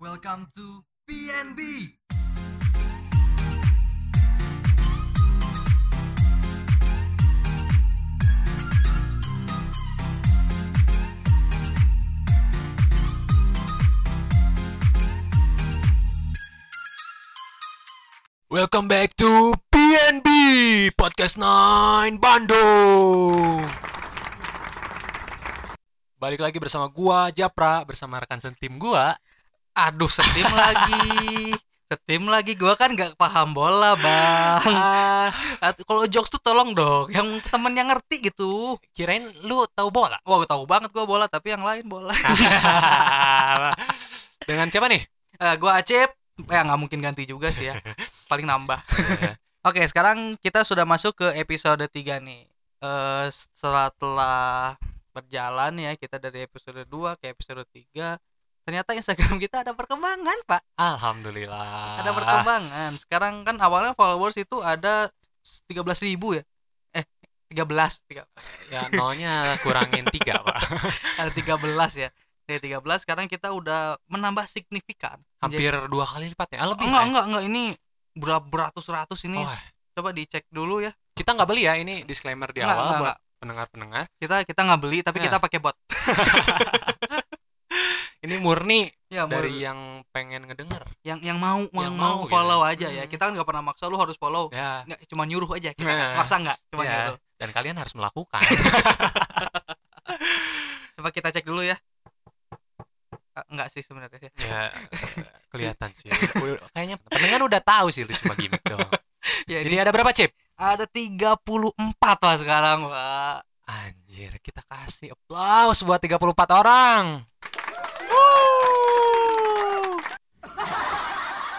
Welcome to PNB. Welcome back to PNB Podcast 9 Bandung. Balik lagi bersama gua Japra bersama rekan sentim gua. Aduh, setim lagi. Setim lagi. Gua kan nggak paham bola, Bang. Ah, At- Kalau jokes tuh tolong dong yang temen yang ngerti gitu. kirain lu tahu bola. Wah, gue tahu banget gua bola, tapi yang lain bola. Dengan siapa nih? Eh, gua Acep. Ya nggak mungkin ganti juga sih ya. Paling nambah. Oke, sekarang kita sudah masuk ke episode 3 nih. Eh setelah berjalan ya kita dari episode 2 ke episode 3 ternyata Instagram kita ada perkembangan, Pak. Alhamdulillah. ada perkembangan sekarang kan awalnya followers itu ada 13.000 ribu ya eh 13 tiga, Ya nolnya kurangin tiga pak. ada 13 ya dari 13 sekarang kita udah menambah signifikan Hampir dua kali lipat ya. Menjadi- lebih. enggak ya? enggak enggak ini berapa beratus-ratus ini Oh, coba dicek dulu ya kita nggak beli ya ini disclaimer di Enggak, awal enggak, buat pendengar-pendengar. kita kita nggak beli tapi Ya. kita pakai bot Ini murni ya dari mur- yang pengen ngedenger. yang yang mau yang, mau, mau, ya. follow aja ya Hmm. kita kan nggak pernah maksa lu harus follow Ya. nggak cuma nyuruh aja kita Nah. maksa nggak cuma ya. nyuruh Dan kalian harus melakukan. coba kita cek dulu ya enggak sih sebenarnya ya. ya kelihatan sih kayaknya pendengar udah tahu sih lu cuma gimmick doang ya jadi ada berapa chip ada 34 lah sekarang pak anjir kita kasih applause buat 34 orang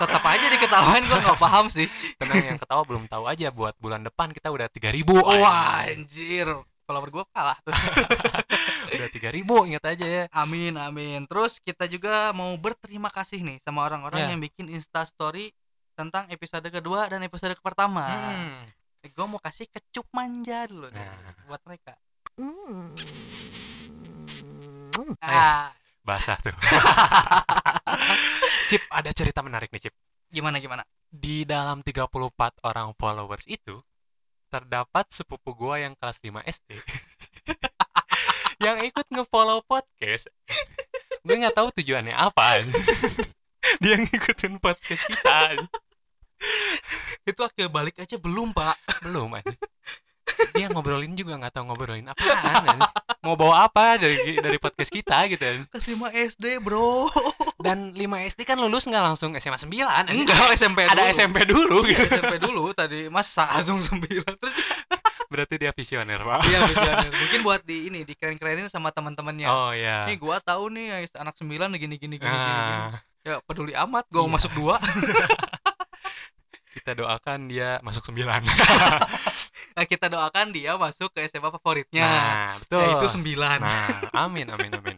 tetap aja diketawain gue nggak paham sih tenang yang ketawa belum tahu aja buat bulan depan kita udah 3000 wah anjir. anjir follower gue kalah tuh udah 3000 ingat aja ya amin amin terus kita juga mau berterima kasih nih sama orang-orang Ya. yang bikin insta story tentang episode kedua dan episode pertama Hmm. gue mau kasih kecup manja dulu nih Nah. buat mereka Ayo. ah, basah tuh. Cip ada cerita menarik nih Cip. Gimana gimana? Di dalam 34 orang followers itu terdapat sepupu gua yang kelas 5 SD yang ikut ngefollow podcast. Gue nggak tahu tujuannya apa. Dia ngikutin podcast kita. Itu akhir balik aja belum pak. Belum aja dia ngobrolin juga nggak tahu ngobrolin apaan. Mau bawa apa dari dari podcast kita gitu kelas 5 SD bro dan 5 SD kan lulus nggak langsung SMA 9 anjing. enggak SMP ada dulu. SMP dulu gitu. SMP dulu tadi masa langsung 9 terus berarti dia visioner pak Iya visioner. Mungkin buat di ini dikeren-kerenin sama teman-temannya. oh ya Nih gua tahu nih anak 9 gini gini gini gini. gini. Ah, Ya peduli amat gua Iya. masuk dua. kita doakan dia masuk sembilan nah, kita doakan dia masuk ke SMA favoritnya. nah betul Yaitu 9. nah amin amin amin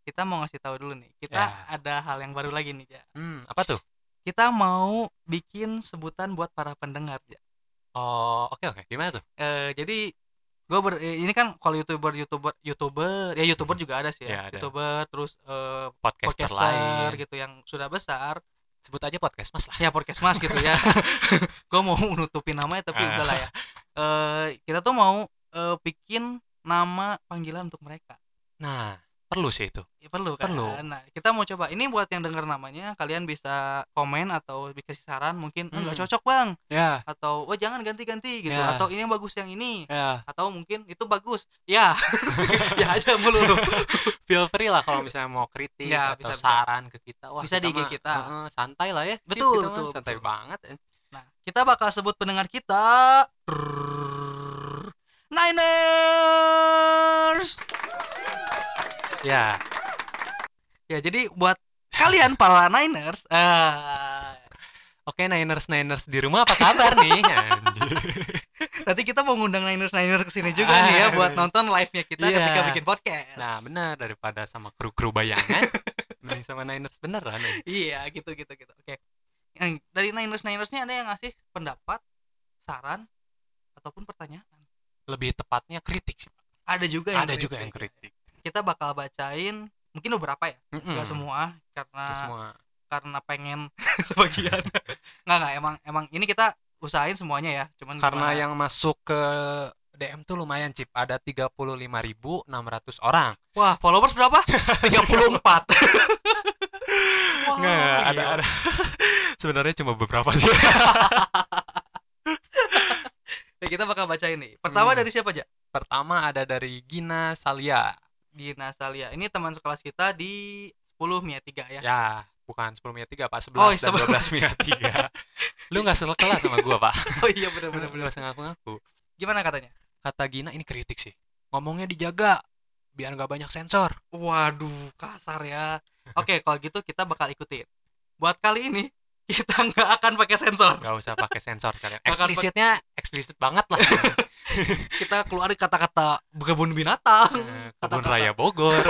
Kita mau ngasih tahu dulu nih. Kita Ya. ada hal yang baru lagi nih, Ja. hmm, apa tuh Kita mau bikin sebutan buat para pendengar, Ja. oh oke oke gimana tuh Eh, jadi gue ber eh, ini kan kalau youtuber youtuber youtuber ya youtuber juga ada sih Ya, ya, ada. youtuber terus eh, podcaster, podcaster lain gitu yang sudah besar sebut aja podcast mas lah ya podcast mas gitu ya gue mau nutupin namanya tapi Ah. udahlah ya Eh kita tuh mau eh, bikin nama panggilan untuk mereka. Nah perlu sih itu. Ya, perlu kan? Perlu. nah kita mau coba. Ini buat yang dengar namanya kalian bisa komen atau dikasih saran mungkin Hmm. enggak cocok bang. Ya. Atau oh jangan ganti-ganti gitu. Ya. atau ini yang bagus yang ini. Ya. Atau mungkin itu bagus. Ya. Ya aja mulu. Feel free lah kalau misalnya mau kritik Ya, atau bisa, bisa. saran ke kita. Wah Bisa di IG mah, kita. heeh, santai lah ya. Cip, Betul, kita mah betul, santai betul. banget nah kita bakal sebut pendengar kita Niners ya Ya, jadi buat kalian para Niners, ah, Oke Niners Niners di rumah apa kabar nih? Nanti kita mau ngundang Niners Niners ke sini juga nih ya Ah. buat nonton live-nya kita Iya. ketika bikin podcast. Nah benar daripada sama kru-kru bayangan, mending sama Niners beneran. nih. Iya, gitu gitu gitu. Oke. Dari Niners Ninersnya ada yang ngasih pendapat, saran ataupun pertanyaan. Lebih tepatnya kritik sih. Pak. Ada juga yang Ada juga yang kritik. Kita bakal bacain mungkin beberapa ya, Mm-mm. nggak semua karena Nggak semua. karena pengen sebagian nggak nggak emang emang ini kita usahain semuanya ya cuman Karena gimana- yang masuk ke DM tuh lumayan Cip, ada 35.600 orang. wah followers berapa 34 Nggak, ada gila. ada. Sebenarnya cuma beberapa sih. Ya, kita bakal bacain nih pertama Hmm. dari siapa aja Pertama ada dari Gina Salia. Gina Salia ini teman sekelas kita di 10 Mia 3 ya Ya, bukan 10 Mia 3, Pak. 11 Oh, dan 11. 12 Mia 3. Lu nggak sekelas sama gua, Pak. oh iya Lu benar nggak usah ngaku-ngaku. gimana katanya Kata Gina ini kritik sih. Ngomongnya dijaga biar nggak banyak sensor. waduh kasar ya oke kalau gitu kita bakal ikutin buat kali ini kita nggak akan pakai sensor Nggak usah pakai sensor kalian. Eksplisitnya eksplisit banget lah. kita keluarin kata-kata kebun binatang Eh, Kebun kata-kata Raya Bogor.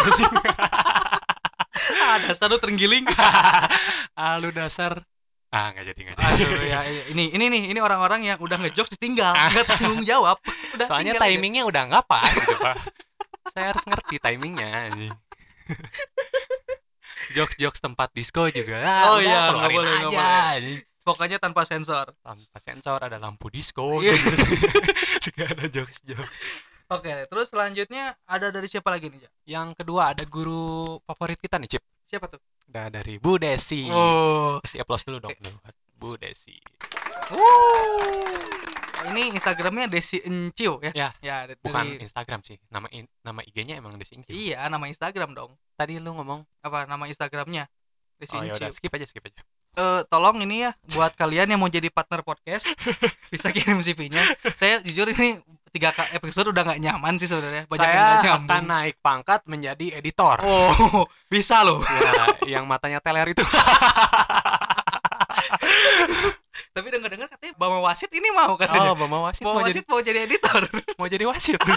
ada satu terenggiling ah, lu dasar. Ah, nggak jadi nggak jadi. aduh ya ini ini nih ini orang-orang yang udah ngejokes ditinggal nggak tanggung jawab udah Soalnya tinggal aja. timingnya udah nggak pas gitu, Pak. Saya harus ngerti timingnya. Anjing. Jokes-jokes tempat disco juga. Oh iya, nggak boleh, aja. boleh. pokoknya tanpa sensor Tanpa sensor ada lampu disco Iya. juga ada jokes-jokes. oke terus selanjutnya ada dari siapa lagi nih? Yang kedua ada guru favorit kita nih, Cip. siapa tuh Ada dari Bu Desi. oh Kasih applause dulu dong buat Bu Desi. Wuh. Ini Instagramnya Desi Enciu ya Ya, ya dari- Bukan Instagram sih. Nama in- nama IG-nya emang Desi Inci. iya nama Instagram dong Tadi lu ngomong, apa nama Instagramnya Desi oh ya Enciu udah skip aja, skip aja. Eh, tolong ini ya buat kalian yang mau jadi partner podcast bisa kirim CV-nya. Saya jujur ini tiga episode udah nggak nyaman sih sebenarnya. Saya akan naik pangkat menjadi editor. Oh bisa loh. Ya, yang matanya teler itu. Tapi dengar-dengar katanya Bama Wasit ini mau kan? Oh, Bama Wasit Bama mau jadi Wasit mau jadi editor. mau jadi wasit.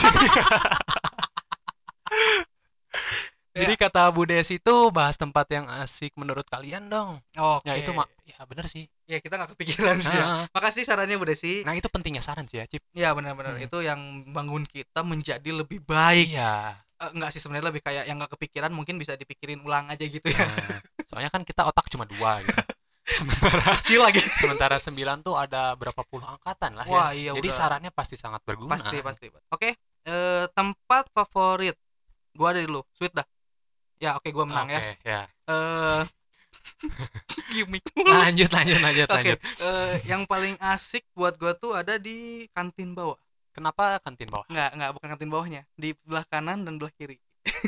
Jadi kata Bu Desi itu bahas tempat yang asik menurut kalian dong. Oke. Ya itu mak ya bener sih. Ya kita nggak kepikiran sih. Ya. Makasih sarannya Bu Desi. Nah itu pentingnya saran sih ya Cip. Ya benar-benar Hmm. itu yang bangun kita menjadi lebih baik. Iya. Eh, enggak sih sebenarnya lebih kayak yang nggak kepikiran mungkin bisa dipikirin ulang aja gitu ya. Nah, soalnya kan kita otak cuma dua gitu. Sementara Kecil lagi. sementara sembilan tuh ada berapa puluh angkatan lah Wah, ya. iya Jadi udah. sarannya pasti sangat berguna. pasti pasti oke eh, tempat favorit gua dari dulu sweet dah ya oke gua menang ya Oke, ya. eh gimmick mulu. Lanjut lanjut lanjut oke lanjut. eh, yang paling asik buat gua tuh ada di kantin bawah Kenapa kantin bawah? nggak nggak bukan kantin bawahnya di belah kanan dan belah kiri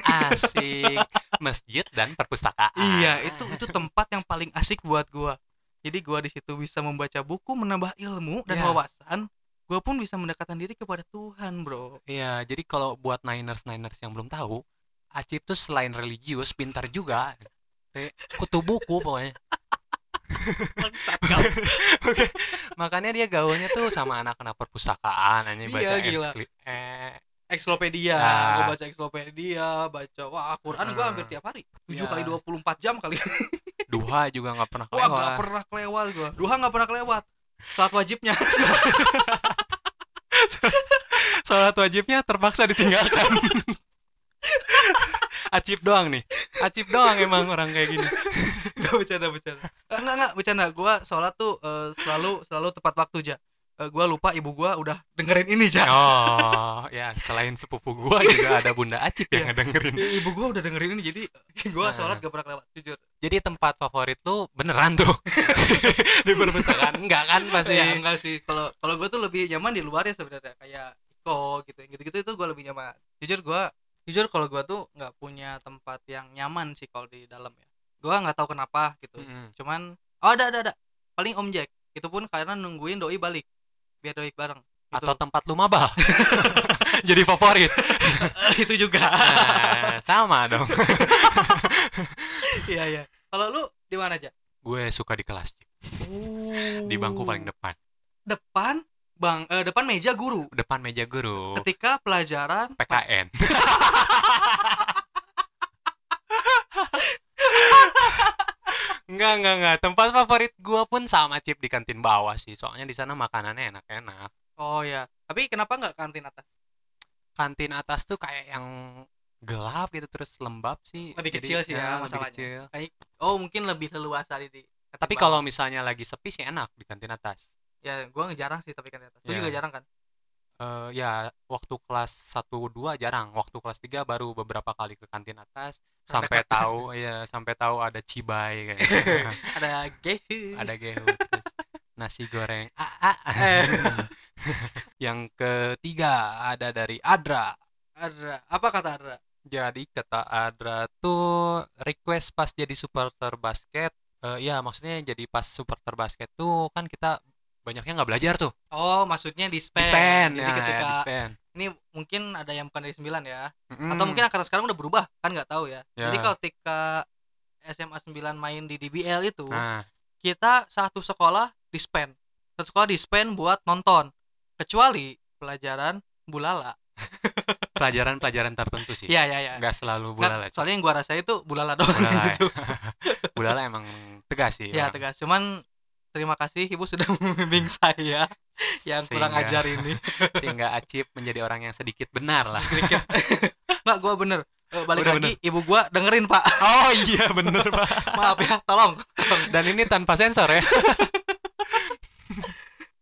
Asik. Masjid dan perpustakaan. iya itu itu tempat yang paling asik buat gua jadi gua di situ bisa membaca buku menambah ilmu dan Iya. wawasan gua pun bisa mendekatkan diri kepada Tuhan bro Iya, jadi kalau buat Niners Niners yang belum tahu, Acip tuh selain religius, pintar juga. Kutu buku pokoknya. Oke. Makanya dia gaulnya tuh sama anak-anak perpustakaan, hanya Iya, baca gila. eh, Eksklopedia, Nah. gua baca eksklopedia, baca wah Quran gua hampir tiap hari. 7 Iya. kali 24 jam kali. duha juga nggak pernah Wah, kelewat. nggak pernah kelewat gua. Duha nggak pernah kelewat. Saat wajibnya. Salat wajibnya terpaksa ditinggalkan. Acip doang nih. Acip doang emang orang kayak gini. Enggak bercanda bercanda. Enggak enggak bercanda. Gua sholat tuh eh, selalu selalu tepat waktu aja. Eh, gua lupa ibu gua udah dengerin ini ja. Oh, ya selain sepupu gua juga ada Bunda Acip yang ngedengerin. Ibu gua udah dengerin ini jadi gua Nah. sholat gak pernah kelewat jujur. Jadi tempat favorit lu beneran tuh di perpustakaan enggak kan pasti? Ya enggak sih. Kalau kalau gua tuh lebih nyaman di luar ya sebenarnya kayak Iko gitu. Gitu-gitu itu gua lebih nyaman. Jujur gua jujur kalau gua tuh nggak punya tempat yang nyaman sih kalau di dalam ya. Gua nggak tahu kenapa gitu. Mm-mm. Cuman oh ada ada ada. Paling Om Jack. Itu pun karena nungguin doi balik. Biar doi bareng. Itu, Atau tempat lu mabal. Jadi favorit. itu juga. Nah, sama dong. Iya iya. Kalau lu di mana aja? Gue suka di kelas Cip. di bangku paling depan. depan bang eh, depan meja guru Depan meja guru. ketika pelajaran PKN. Enggak, enggak, enggak. Tempat favorit gua pun sama Cip di kantin bawah sih. Soalnya di sana makanannya enak-enak. oh ya tapi kenapa nggak kantin atas Kantin atas tuh kayak yang gelap gitu terus lembab sih Lebih Jadi, kecil sih ya lebih masalahnya. kecil. oh mungkin lebih leluasa di di- tapi kalau misalnya lagi sepi sih enak di kantin atas ya gua jarang sih tapi kan di atas lu Ya. juga jarang kan Eh, ya waktu kelas 1 2 jarang waktu kelas 3 baru beberapa kali ke kantin atas sampai Dekat. tahu ya sampai tahu ada cibai kayak ada gehu ada gehu nasi goreng ah, ah. Eh. yang ketiga ada dari Adra ada apa kata ada jadi kata Adra tuh request pas jadi supporter basket eh, ya maksudnya jadi pas supporter basket tuh kan kita banyaknya nggak belajar tuh. Oh maksudnya dispen jadi ya, ketika ya, dispen ini mungkin ada yang bukan dari 9 ya. Mm-mm. atau mungkin angkatan sekarang udah berubah kan nggak tahu ya. Ya. jadi kalau ketika SMA 9 main di DBL itu nah. kita satu sekolah dispen satu sekolah dispen buat nonton. Kecuali pelajaran bulala. Pelajaran-pelajaran tertentu sih. Iya iya iya. Nggak selalu Nggak, bulala. soalnya yang gua rasa itu bulala doang Bulala, ya. gitu. Bulala emang tegas sih ya tegas. Cuman terima kasih ibu sudah membimbing saya yang kurang Sehingga- ajar ini. sehingga Acip menjadi orang yang sedikit benar lah. Sedikit. Nggak gua bener. Eh, balik Udah lagi ibu gua dengerin pak. Oh iya bener pak. Maaf ya tolong. Dan ini tanpa sensor ya.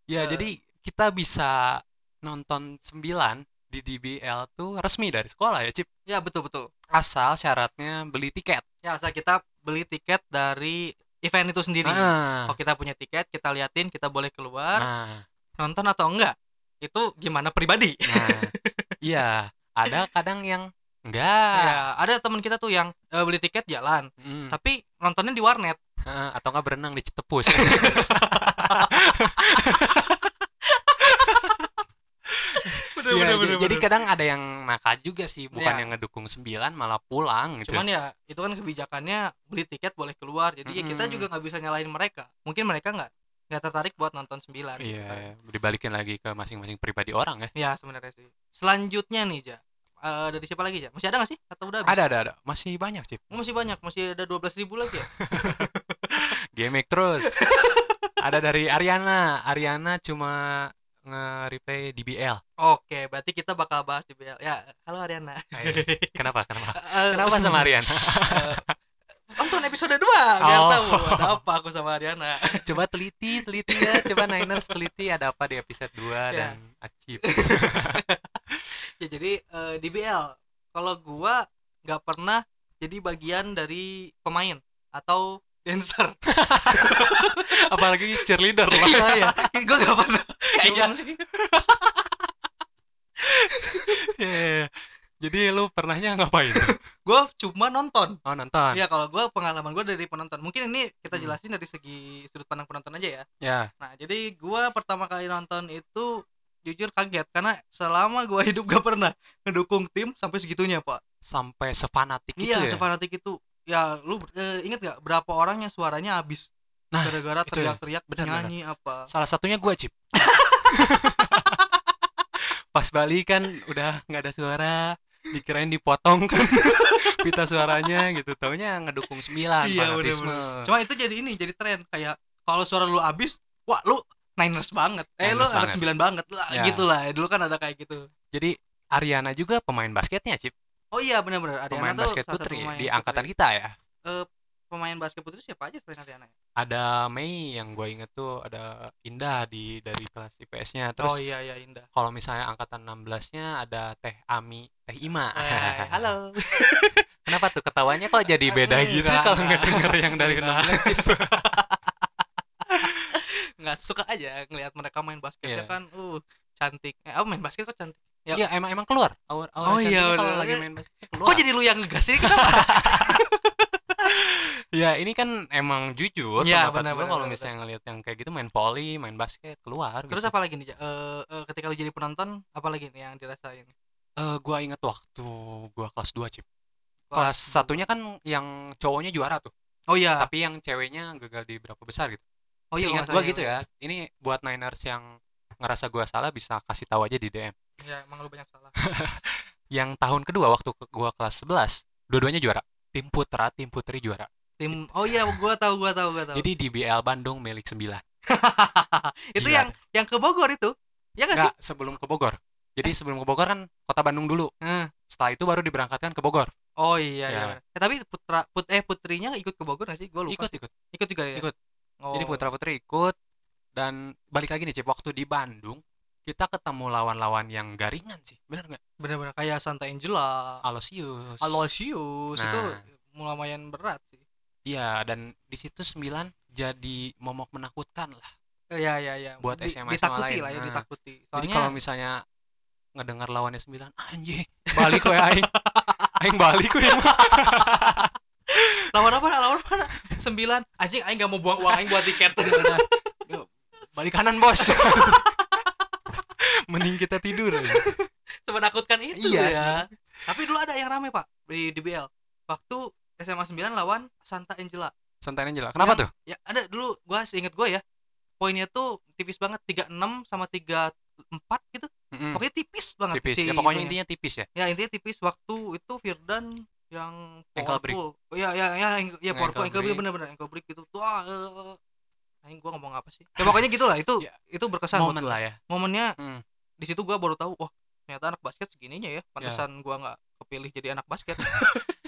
Ya Eh. jadi kita bisa nonton 9 di DBL tuh resmi dari sekolah ya Cip? Ya betul betul. Asal syaratnya beli tiket. Ya asal kita beli tiket dari event itu sendiri. Nah, kalau kita punya tiket kita liatin kita boleh keluar nah, nonton atau enggak itu gimana pribadi? Nah. iya ada kadang yang enggak. Ya ada teman kita tuh yang eh, beli tiket jalan Mm. tapi nontonnya di warnet. Heeh, atau enggak berenang di Citepus Iya, j- jadi kadang ada yang nakal juga sih bukan Ya. yang ngedukung 9 malah pulang gitu. Cuman ya itu kan kebijakannya beli tiket boleh keluar jadi ya kita juga nggak bisa nyalahin mereka. Mungkin mereka nggak nggak tertarik buat nonton 9 gitu kan. iya dibalikin lagi ke masing-masing pribadi orang ya. Ya sebenarnya sih. Selanjutnya nih ja. Eh, dari siapa lagi ja? Masih ada nggak sih? Atau udah habis? ada ada ada. Masih banyak Cip Oh, masih banyak. Masih ada 12.000 ribu lagi ya? Gimmick terus. Ada dari Ariana. Ariana cuma nge-replay DBL. oke berarti kita bakal bahas di BL ya halo Ariana Kenapa? Kenapa? Eh, Kenapa sama Ariana? nonton episode 2 biar Oh. tahu ada apa aku sama Ariana Coba teliti, teliti ya. Coba Niners teliti ada apa di episode 2 Ya. dan Acip. ya jadi eh, di BL kalau gua nggak pernah jadi bagian dari pemain atau dancer Apalagi cheerleader lah. iya iya gua nggak pernah kayaknya sih Iya, iya, iya. Jadi lu pernahnya ngapain? gua cuma nonton Oh, nonton. Iya kalau gua pengalaman gua dari penonton mungkin ini kita Hmm. jelasin dari segi sudut pandang penonton aja ya Ya. nah jadi gua pertama kali nonton itu jujur kaget karena selama gua hidup gak pernah ngedukung tim sampai segitunya pak Sampai sefanatik itu iya ya. sefanatik itu ya lu eh, inget gak berapa orang yang suaranya habis Nah, gara-gara ya. teriak-teriak Benar, nyanyi apa Salah satunya gua, Cip. Pas balik kan udah nggak ada suara, dikirain dipotong kan pita suaranya gitu. Taunya ngedukung 9 Iya, fanatisme. cuma itu jadi ini jadi tren kayak kalau suara lu habis wah lu Niners banget eh lu Niners anak banget. sembilan banget lah Ya. gitu lah dulu kan ada kayak gitu Jadi Ariana juga pemain basketnya, Cip. Oh iya benar-benar Ariana Pemain tuh basket putri ya, di putri. angkatan kita ya. pemain basket putri siapa aja selain Ariana ya? Ada Mei yang gue inget tuh ada Indah di dari kelas IPS-nya. Terus oh iya iya Indah kalau misalnya angkatan 16-nya ada Teh Ami, Teh Ima. Eh, halo Kenapa tuh ketawanya kok jadi beda gitu kalau ngedenger yang dari Enggak. 16 Cip? nggak suka aja ngelihat mereka main basketnya Iya. kan uh cantik eh apa main basket kok cantik Ya. Iya, emang emang keluar. Aura, aura Oh, iya, kalau lagi main basket keluar. kok jadi lu yang ngegas sih kenapa Ya ini kan emang jujur pendapat benar, benar, kalau misalnya ngelihat yang kayak gitu main volley, main basket keluar. terus gitu. apa lagi nih? Eh, eh, ketika lu jadi penonton apa lagi nih yang dirasain Eh, gua inget waktu gua kelas 2 Cip. Kelas Kelas satunya kan yang cowoknya juara tuh, oh iya tapi yang ceweknya gagal di berapa besar gitu. oh iya Seingat gua gitu ya. Ini buat Niners yang ngerasa gua salah bisa kasih tahu aja di DM. Ya emang lu banyak salah Yang tahun kedua waktu ke- gua kelas 11, dua-duanya juara. Tim putra, tim putri juara. tim oh iya gua tahu gua tahu gua tahu Jadi di BL Bandung milik 9. itu yang yang ke Bogor itu ya nggak sih Enggak, sebelum ke Bogor. Jadi sebelum ke Bogor kan kota Bandung dulu. Eh. Setelah itu baru diberangkatkan ke Bogor. Oh iya Ya. iya. Eh, tapi putra put eh putrinya ikut ke Bogor gak sih? Gue lupa. Ikut sih. ikut. Ikut juga ya. Ikut. Oh. Jadi putra putri ikut dan balik lagi nih Cip waktu di Bandung kita ketemu lawan-lawan yang garingan sih. Bener nggak? bener-bener kayak Santa Angela. Aloysius itu Nah. lumayan berat sih. Iya dan di situ 9 jadi momok menakutkan lah. Iya iya iya. Buat Di- SMA ditakuti lain. lah ya, Nah. ditakuti. Jadi Soalnya kalau misalnya ngedengar lawannya 9 anjing balik we aing. aing balik we. lawan apa? Lawan mana? Sembilan. Anjing aing gak mau buang uang aing buat tiket. Balik kanan bos. Mending kita tidur. aja. Semenakutkan itu Iya ya. sih. Tapi dulu ada yang rame, Pak, di DBL. Waktu SMA 9 lawan Santa Angela. Santai aja lah. Kenapa Yang- tuh? Ya, ada dulu gua seinget gua ya. Poinnya tuh tipis banget 36 sama 34 gitu. Mm-mm. Pokoknya tipis banget tipis. si Ya, pokoknya itunya. intinya tipis ya. Ya intinya tipis waktu itu Firdan yang powerful. Oh, ya ya ya ya powerful ankle break bener-bener ankle break gitu. Tuh ah, eh, Aing gua ngomong apa sih? Ya pokoknya gitulah itu Ya, itu berkesan Momen lah ya. Momennya Hmm. Di situ gua baru tahu wah ternyata anak basket segininya ya. Pantesan gua nggak kepilih jadi anak basket.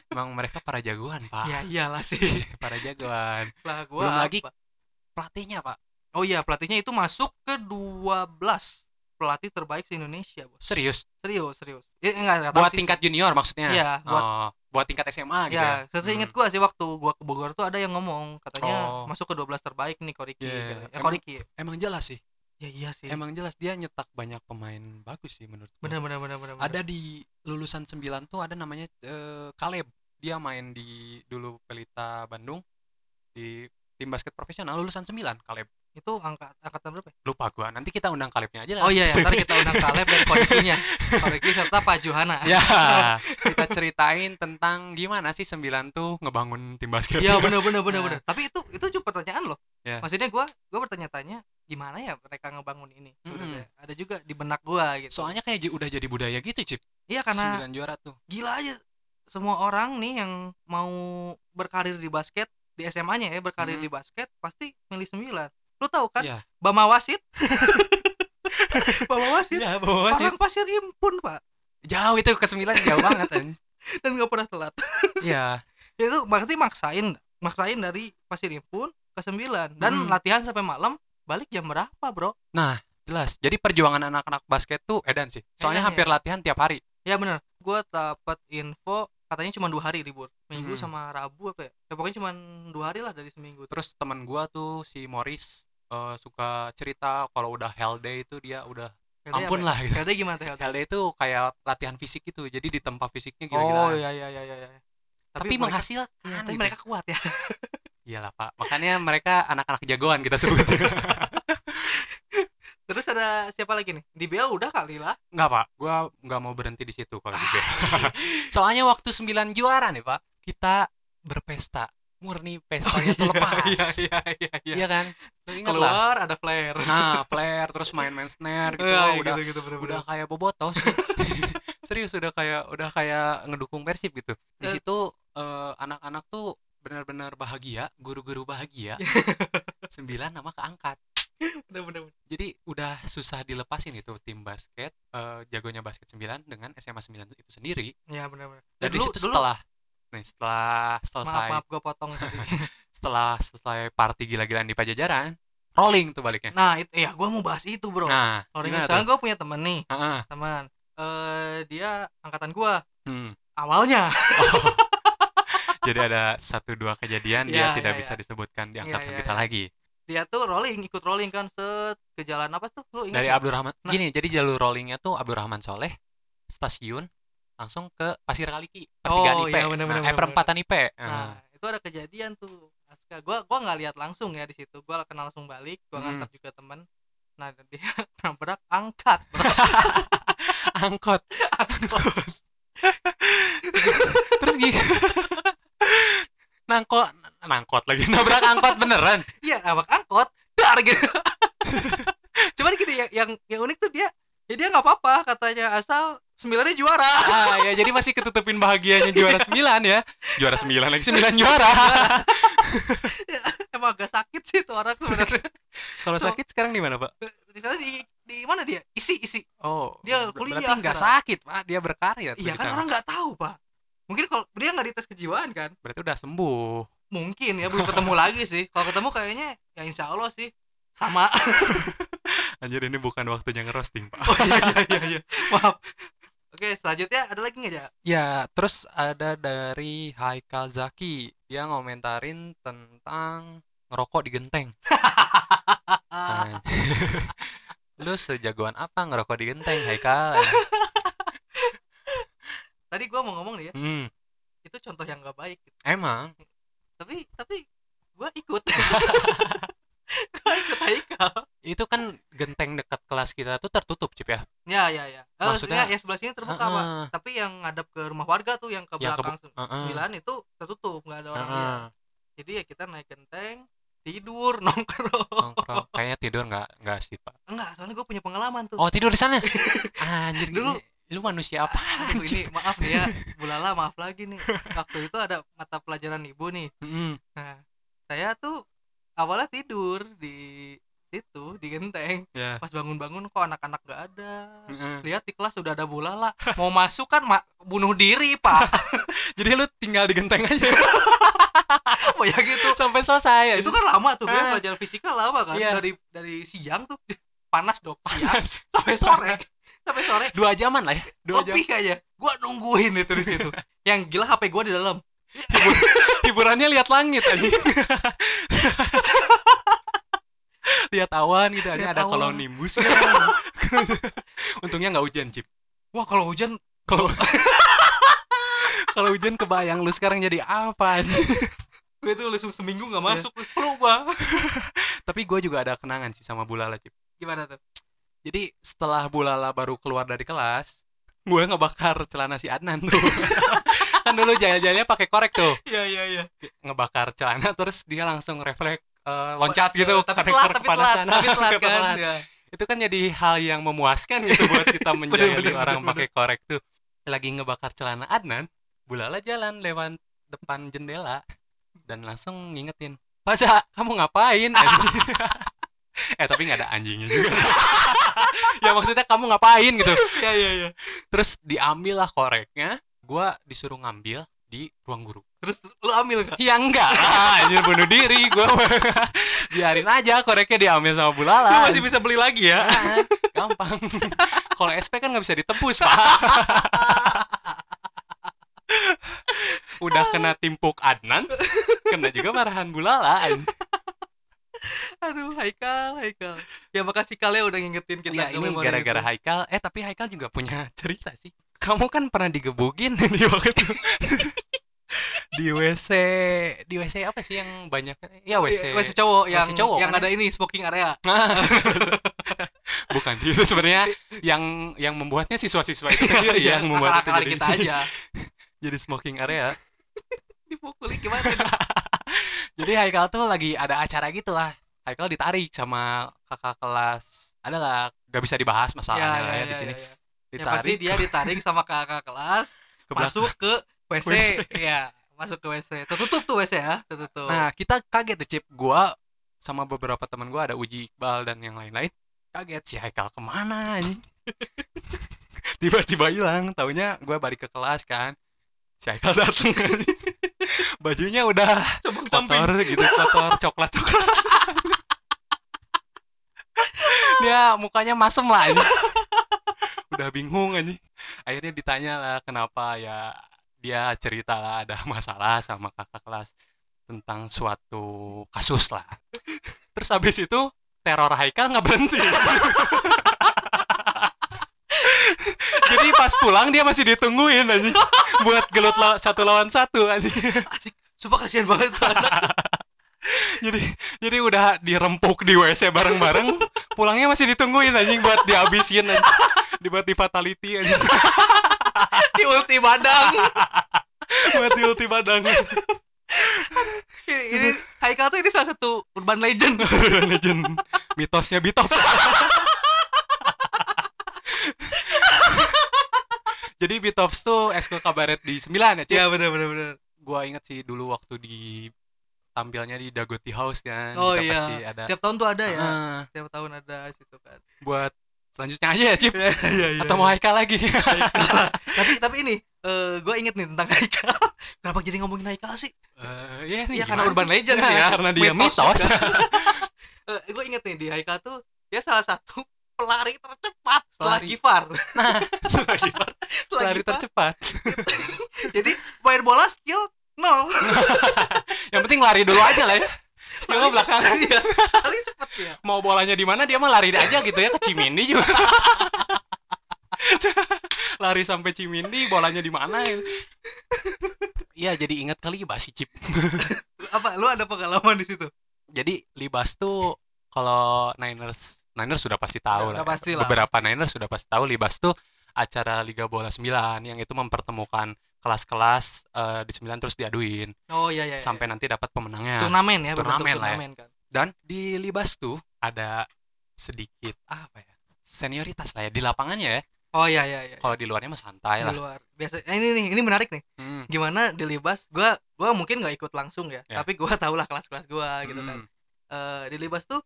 Emang mereka para jagoan, Pak. ya iyalah sih. para jagoan. lah gua Belum lagi apa? Pelatihnya, Pak. Oh iya, pelatihnya itu masuk ke 12 pelatih terbaik se Indonesia, Bos. Serius. Serius, serius. Ya, enggak, Buat sih, tingkat junior maksudnya. Iya, buat- Oh, buat tingkat SMA gitu ya. Ya, seingat Hmm. gua sih waktu gua ke Bogor tuh ada yang ngomong katanya Oh. masuk ke 12 terbaik nih Koriki. Gitu. Ya emang- Koriki. Emang jelas sih. Ya iya sih. Emang jelas dia nyetak banyak pemain bagus sih menurut bener bener bener. bener. Ada di lulusan 9 tuh ada namanya eh, Caleb. Dia main di dulu Pelita Bandung di tim basket profesional lulusan 9 Caleb. Itu angkat angkatan berapa? ya? Lupa gua. Nanti kita undang Calebnya aja lah. Oh iya, ya, ntar kita undang Kaleb dan Korikinya. Koriki serta Pak Johana. ya, kita ceritain tentang gimana sih 9 tuh ngebangun tim basket. Iya bener bener bener Nah. bener. Tapi itu itu juga pertanyaan loh. Ya. Maksudnya gua gua bertanya-tanya gimana ya mereka ngebangun ini sebenarnya. Ada juga di benak gua gitu. Soalnya kayak udah jadi budaya gitu, Cip. iya karena 9 juara tuh. gila aja semua orang nih yang mau berkarir di basket di SMA-nya ya berkarir Hmm. di basket pasti milih 9 lu tahu kan Iya. Bama Wasit Bama Wasit Iya, bawa orang pasir impun pak Jauh itu ke 9 jauh banget anjing. dan nggak pernah telat Iya. itu berarti maksain maksain dari pasir impun ke 9 dan Hmm. latihan sampai malam balik jam berapa bro Jelas. Jadi perjuangan anak-anak basket tuh edan sih. Soalnya Edan, hampir ya. latihan tiap hari. ya bener gue dapat info katanya cuma dua hari libur minggu Hmm. sama rabu apa ya, ya pokoknya cuma dua hari lah dari seminggu Terus teman gua tuh si Morris eh, suka cerita kalau udah hell day itu dia udah Yaudah, ampun apa ya? lah gitu. Yaudah gimana tuh Hell day itu kayak latihan fisik gitu. Jadi di tempat fisiknya gila-gila. Oh iya iya iya iya. iya. Tapi, mereka, menghasilkan iya, tapi gitu. mereka kuat ya. Iyalah, Pak. Makanya mereka anak-anak jagoan kita sebut. Terus ada siapa lagi nih? Di BL udah kali lah. Enggak, Pak. Gua nggak mau berhenti di situ kalau di BL. Soalnya waktu 9 juara nih, Pak, kita berpesta. Murni pestanya tuh lepas. iya iya iya. Iya kan? Lu ingat lah. Keluar ada flare. Nah, flare terus main-main snare gitu. Iya, udah gitu, gitu, bener-bener. udah kayak bobotos. Serius udah kayak udah kayak ngedukung Persib gitu. Di Eh. situ eh, anak-anak tuh benar-benar bahagia, guru-guru bahagia. Sembilan nama keangkat. Bener, bener, bener. Jadi udah susah dilepasin itu tim basket eh, jagonya basket 9 dengan SMA 9 itu sendiri. Iya benar-benar. Dan di Dulu- situ dulu- setelah nih setelah maaf selesai maaf gue potong tadi. setelah selesai party gila-gilaan di Pajajaran, rolling tuh baliknya. nah, itu ya gue mau bahas itu, Bro. Nah, gimana misalnya gue punya temen nih, Heeh. teman. Eh dia angkatan gua Hmm. awalnya. Jadi ada satu dua kejadian dia Iya, tidak iya, bisa iya. disebutkan di Iya, angkatan iya, kita lagi. Dia tuh rolling, ikut rolling kan set ke jalan apa tuh? Lu ingat Dari? Abdurrahman. Nah. Gini, jadi jalur rollingnya tuh Abdurrahman Soleh, stasiun, langsung ke Pasir Kaliki, Oh, pertigaan IP. iya, bener, Nah, bener, eh, perempatan IP. Nah, Nah, itu ada kejadian tuh. Aska, gua gua nggak lihat langsung ya di situ. Gua kenal langsung balik, gua Hmm. ngantar juga teman. Nah, dia nabrak angkat. bro. angkot. Terus gini. nangkot nangkot lagi nabrak angkot beneran Iya, nabrak angkot. Dar gitu. Cuman gini yang yang, yang unik tuh dia ya dia nggak apa-apa katanya asal sembilannya juara. ah ya jadi masih ketutupin bahagianya juara 9 ya. Juara 9 lagi 9 juara. Emang agak sakit sih tuh orang sebenarnya. kalau sakit sekarang di mana pak? Di di mana dia? Isi isi Oh, Dia kuliah berarti nggak sakit, Pak. Dia berkarya iya kan sana. orang nggak tahu pak. Mungkin kalau dia nggak dites kejiwaan kan? Berarti udah sembuh. mungkin ya belum ketemu lagi sih. Kalau ketemu kayaknya ya insya Allah sih sama Anjir ini bukan waktunya ngerosting, Pak. oh iya iya iya, iya. maaf oke selanjutnya ada lagi nggak ya Ya, terus ada dari Haikal Zaki. Dia ngomentarin tentang ngerokok di genteng. Nah, Lu sejagoan apa ngerokok di genteng, Haikal? tadi gua mau ngomong nih ya Hmm, itu contoh yang nggak baik emang tapi tapi gua ikut gua ikut Haikal itu kan genteng dekat kelas kita tuh tertutup, Cip ya. ya ya ya Eh, Maksudnya- ya, ya sebelah sini terbuka Heeh. pak tapi yang ngadap ke rumah warga tuh yang ke Yang ke belakang bu- heeh. sembilan itu tertutup nggak ada orang Heeh. lihat jadi ya kita naik genteng tidur nongkrong Nongkrong. Kayaknya tidur nggak nggak sih, Pak. enggak soalnya gue punya pengalaman tuh Oh, tidur di sana. Anjir, Dulu- lu manusia apa? Aduh, ini maaf nih ya bulala maaf lagi nih waktu itu ada mata pelajaran ibu nih Mm-mm. nah saya tuh awalnya tidur di situ di genteng. Ya. pas bangun-bangun kok anak-anak gak ada. Heeh. lihat di kelas sudah ada bulala mau masuk kan ma- bunuh diri pak. Jadi lu tinggal di genteng aja. Oh ya gitu. Sampai selesai. itu kan lama tuh kan pelajaran fisika lama kan. Iya. dari dari siang tuh panas dong siang. Sampai sore. Sampai sore. Dua jaman lah ya. Dua jam. kayaknya. Gua nungguin itu di situ. Yang gila HP gua di dalam. Hiburannya lihat langit aja. Lihat awan gitu aja ada awan. kalau nimbus ya. Untungnya nggak hujan, Cip. wah kalau hujan Kalau kalau hujan kebayang lu sekarang jadi apa aja. gue tuh langsung seminggu nggak Iya. masuk flu gua Tapi gue juga ada kenangan sih sama Bulala, Cip. gimana tuh Jadi setelah Bulala baru keluar dari kelas, gue ngebakar celana si Adnan tuh. kan dulu jalan-jalannya pakai korek tuh. iya iya iya ngebakar celana terus dia langsung refleks eh, loncat gitu tapi karena telat tapi telat tapi telat kan? ya. itu kan jadi hal yang memuaskan gitu buat kita bener, orang bener, pakai korek tuh. Lagi ngebakar celana Adnan Bulala jalan lewat depan jendela dan langsung ngingetin Paza kamu ngapain anjing?" eh tapi nggak ada anjingnya juga. Ya maksudnya kamu ngapain gitu. Iya iya iya. Terus diambil lah koreknya gua disuruh ngambil di ruang guru terus lu ambil gak Ya enggak lah, anjir bunuh diri gua. Biarin aja koreknya diambil sama lu Bulala. masih bisa beli lagi ya Ah, gampang. Kalau SP kan nggak bisa ditebus, Pak. Udah kena timpuk Adnan, kena juga marahan Bulala. anjing. aduh Haikal Haikal ya makasih kalian udah ngingetin kita Ya ini gara-gara. Haikal. Eh tapi Haikal juga punya cerita sih. Kamu kan pernah digebukin di waktu itu. Di WC di WC apa sih yang banyak? Ya WC WC cowok yang WC cowok yang kan ada ini smoking area. Bukan sih itu sebenarnya yang yang membuatnya siswa-siswa itu sendiri Iya, yang membuat itu jadi kita aja. jadi smoking area. Dipukuli gimana? Jadi Haikal tuh lagi ada acara gitu lah Haikal ditarik sama kakak kelas. Adalah gak bisa dibahas masalahnya lah ya, di sini. ya. Pasti ditarik dia ditarik sama kakak kelas ke masuk ke WC. WC. ya masuk ke WC tertutup tuh WC ya tertutup. Nah kita kaget tuh Cip. Gua sama beberapa teman gua ada Uji Iqbal dan yang lain-lain. Kaget si Haikal ke mana nih tiba-tiba hilang. Taunya gua balik ke kelas kan. Si Haikal dateng bajunya udah kotor gitu kotor coklat coklat. Dia mukanya masem lah ini udah bingung ini akhirnya ditanya lah kenapa ya dia cerita lah ada masalah sama kakak kelas tentang suatu kasus lah terus habis itu teror Haikal nggak berhenti jadi pas pulang dia masih ditungguin aja buat gelut satu lawan satu aja Asik. Sumpah kasihan banget tuh anak. jadi jadi udah dirempuk di WC bareng-bareng pulangnya masih ditungguin anjing buat dihabisin anjing dibuat di fatality anjing di ulti badang. buat di ulti badang ini, ini Haikal tuh ini salah satu urban legend. legend mitosnya Bitops jadi Bitops tuh ekskul kabaret di 9 ya Cik? Iya benar benar benar. gua inget sih dulu waktu di tampilnya di Dagoti House kan. Oh kita iya. pasti ada. Tiap tahun tuh ada ya. Ah, Tiap tahun ada situ kan. buat selanjutnya aja ya Cip. Iya iya atau mau Haikal lagi? Tapi tapi ini eh gue inget nih tentang Haikal. Kenapa jadi ngomongin Haikal sih? Eh, ya, Iya nih, karena urban legend Nah, sih ya. karena dia mitos, gue inget nih di Haikal tuh dia salah satu pelari tercepat setelah Pelari. Gifar. Setelah Gifar, Setelah Gifar, tercepat. Jadi main bola skill nol yang penting lari dulu aja lah ya. Skillnya belakangan Iya, paling cepet. ya mau bolanya di mana dia mah lari aja gitu ya ke Cimindi juga. Lari sampai Cimindi bolanya di mana ya? Iya jadi ingat kali basi Cip. Apa lu ada pengalaman di situ? Jadi Libas tuh kalau Niners Niners sudah pasti tahu Udah lah. pasti lah. Beberapa Niners sudah pasti tahu Libas tuh acara Liga Bola 9 yang itu mempertemukan kelas-kelas eh, di 9 terus diaduin oh iya iya, iya. sampai nanti dapat pemenangnya. turnamen ya Turnamen lah ya. kan Dan di Libas tuh ada sedikit apa ya? Senioritas lah ya di lapangannya ya. oh iya iya iya Kalau di luarnya mah santai di lah. luar biasa eh, ini nih ini menarik nih Hmm. gimana di libas gua gua mungkin nggak ikut langsung ya, Ya. tapi gua tau lah kelas-kelas gua gitu kan Hmm. Eh, di libas tuh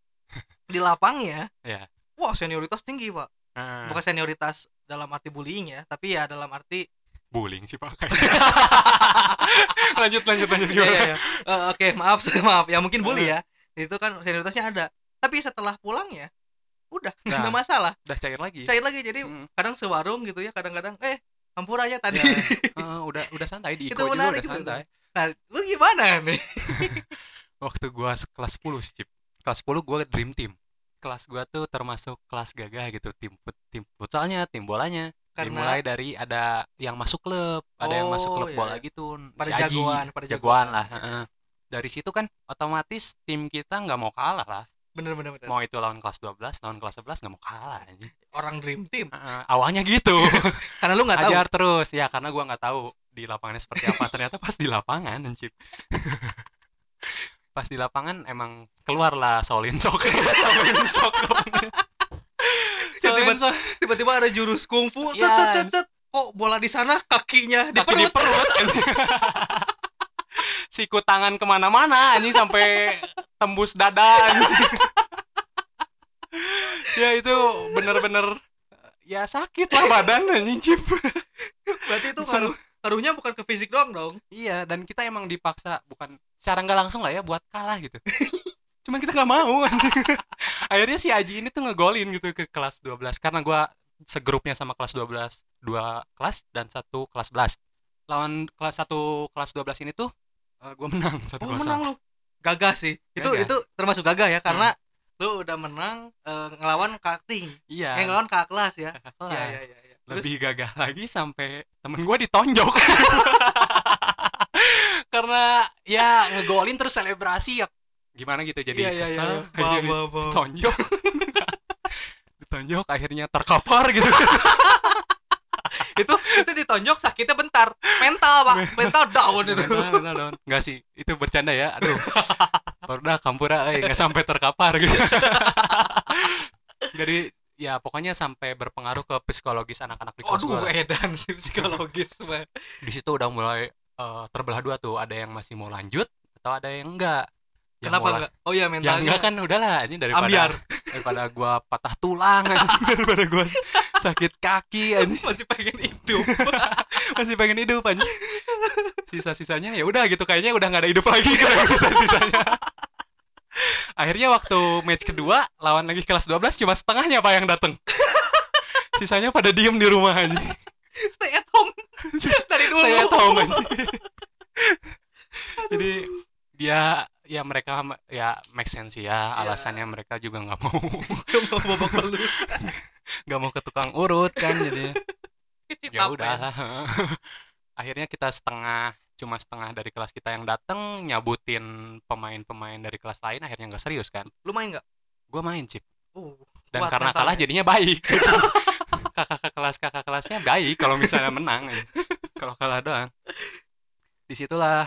di lapangnya Ya. wah senioritas tinggi pak Nah, bukan senioritas dalam arti bullying ya tapi ya dalam arti bullying sih Pak. lanjut lanjut lanjut gimana? iya, iya. Eh, oke maaf maaf ya mungkin bully ya itu kan senioritasnya ada tapi setelah pulangnya udah nggak ada Nah. masalah Udah cair lagi. cair lagi jadi Hmm. kadang sewarung gitu ya kadang-kadang eh hampur aja tadi Ya, eh, udah udah santai di Itu Iko juga udah santai. nah lu gimana nih waktu gua kelas 10 sih Cip. kelas 10 gua dream team kelas gua tuh termasuk kelas gagah gitu tim fut tim futsalnya tim bolanya Karena- dimulai dari ada yang masuk klub ada yang masuk Oh, klub iya, bola iya. gitu Pada si Aji, jagoan, pada jagoan. Jagoan. lah heeh. dari situ kan otomatis tim kita nggak mau kalah lah. Bener bener bener. Mau itu lawan kelas 12 lawan kelas 11 nggak mau kalah orang dream team. Awalnya gitu. Karena lu nggak tahu. Ajar terus. Ya karena gua nggak tahu di lapangannya seperti apa. Ternyata pas di lapangan anjir pas di lapangan emang keluar lah Solin Sok Solin Sok Tiba-tiba- ada jurus kungfu set Iya. set set set kok bola di sana kakinya di kaki di perut perut anjing. siku tangan ke mana-mana anjing sampai tembus dada ya itu bener-bener ya sakit lah badan anjing Cip. berarti itu ngaruh ngaruhnya bukan ke fisik doang dong Iya, dan kita emang dipaksa bukan secara nggak langsung lah ya buat kalah gitu. Cuman kita nggak mau. Akhirnya si Aji ini tuh ngegolin gitu ke kelas 12 karena gua segrupnya sama kelas 12, dua kelas dan satu kelas 11. Lawan kelas satu kelas 12 ini tuh eh, gua menang satu oh menang lu gagah sih itu Gagah. itu termasuk gagah ya karena lu udah menang eh, ngelawan kakak ting Iya. eh, ngelawan kakak kelas ya kakak Iya, kelas. iya, iya, iya. Terus, Lebih gagah lagi sampai temen gua ditonjok. karena ya ngegolin terus selebrasi ya gimana gitu jadi kesel akhirnya Bam, bam, bam. ditonjok ditonjok akhirnya terkapar gitu. Itu itu ditonjok sakitnya bentar. Mental pak. Mental down itu. Bentar, Don. nggak sih itu bercanda ya. Aduh. Dah kampura eh nggak sampai terkapar gitu. Jadi ya pokoknya sampai berpengaruh ke psikologis anak-anak di kelas Aduh, edan sih psikologis di situ udah mulai eh, terbelah dua tuh. Ada yang masih mau lanjut atau ada yang enggak Kenapa enggak? Oh iya mentalnya. enggak kan udahlah ini daripada Ambiar. daripada gua patah tulang daripada gua sakit kaki anjing. masih pengen hidup. masih pengen hidup anjing sisa-sisanya ya udah gitu kayaknya udah nggak ada hidup lagi kalau sisa-sisanya akhirnya waktu match kedua lawan lagi kelas 12 cuma setengahnya pak yang dateng sisanya pada diem di rumah anjing Stay at home dari dulu. saya tahu anjing jadi dia ya mereka ya make sense ya alasannya mereka juga nggak mau mau babak belur. nggak mau ke tukang urut kan jadi ya Capek. udah akhirnya kita setengah cuma setengah dari kelas kita yang datang nyabutin pemain-pemain dari kelas lain akhirnya nggak serius kan Lu main enggak? gue main chip Oh. dan karena kalah jadinya baik kakak kelas kakak kelasnya baik kalau misalnya menang ya. kalau kalah doang di situlah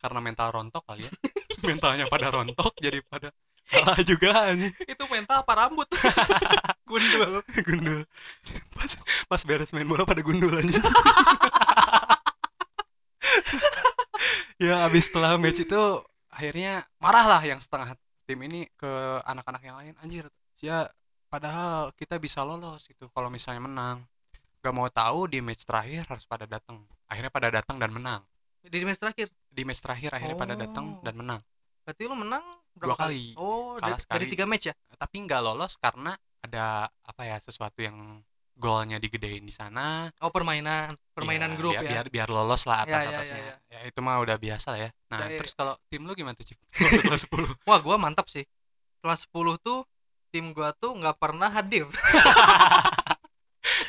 karena mental rontok kali ya. Mentalnya pada rontok jadi pada kalah juga anjing. Itu mental apa rambut? Gundul. gundul. Pas pas beres main bola pada gundul aja ya abis setelah match itu akhirnya marah lah yang setengah tim ini ke anak-anak yang lain. Anjir sia padahal kita bisa lolos gitu kalau misalnya menang. Gak mau tahu di match terakhir harus pada datang akhirnya pada datang dan menang. Di match terakhir di match terakhir akhirnya pada datang Oh. dan menang. Berarti lu menang Dua berapa kali. oh Kalah dari, tiga match ya? Tapi nggak lolos karena ada apa ya sesuatu yang golnya digedein di sana. Oh permainan permainan Ya, grup biar, ya? biar biar lolos lah Ya, atas ya, atasnya. ya, ya, itu mah udah biasa lah ya. Nah Udah, ya. terus kalau tim lu gimana tuh Cip? Kelas 10 wah gua mantap sih. Kelas 10 tuh tim gua tuh nggak pernah hadir.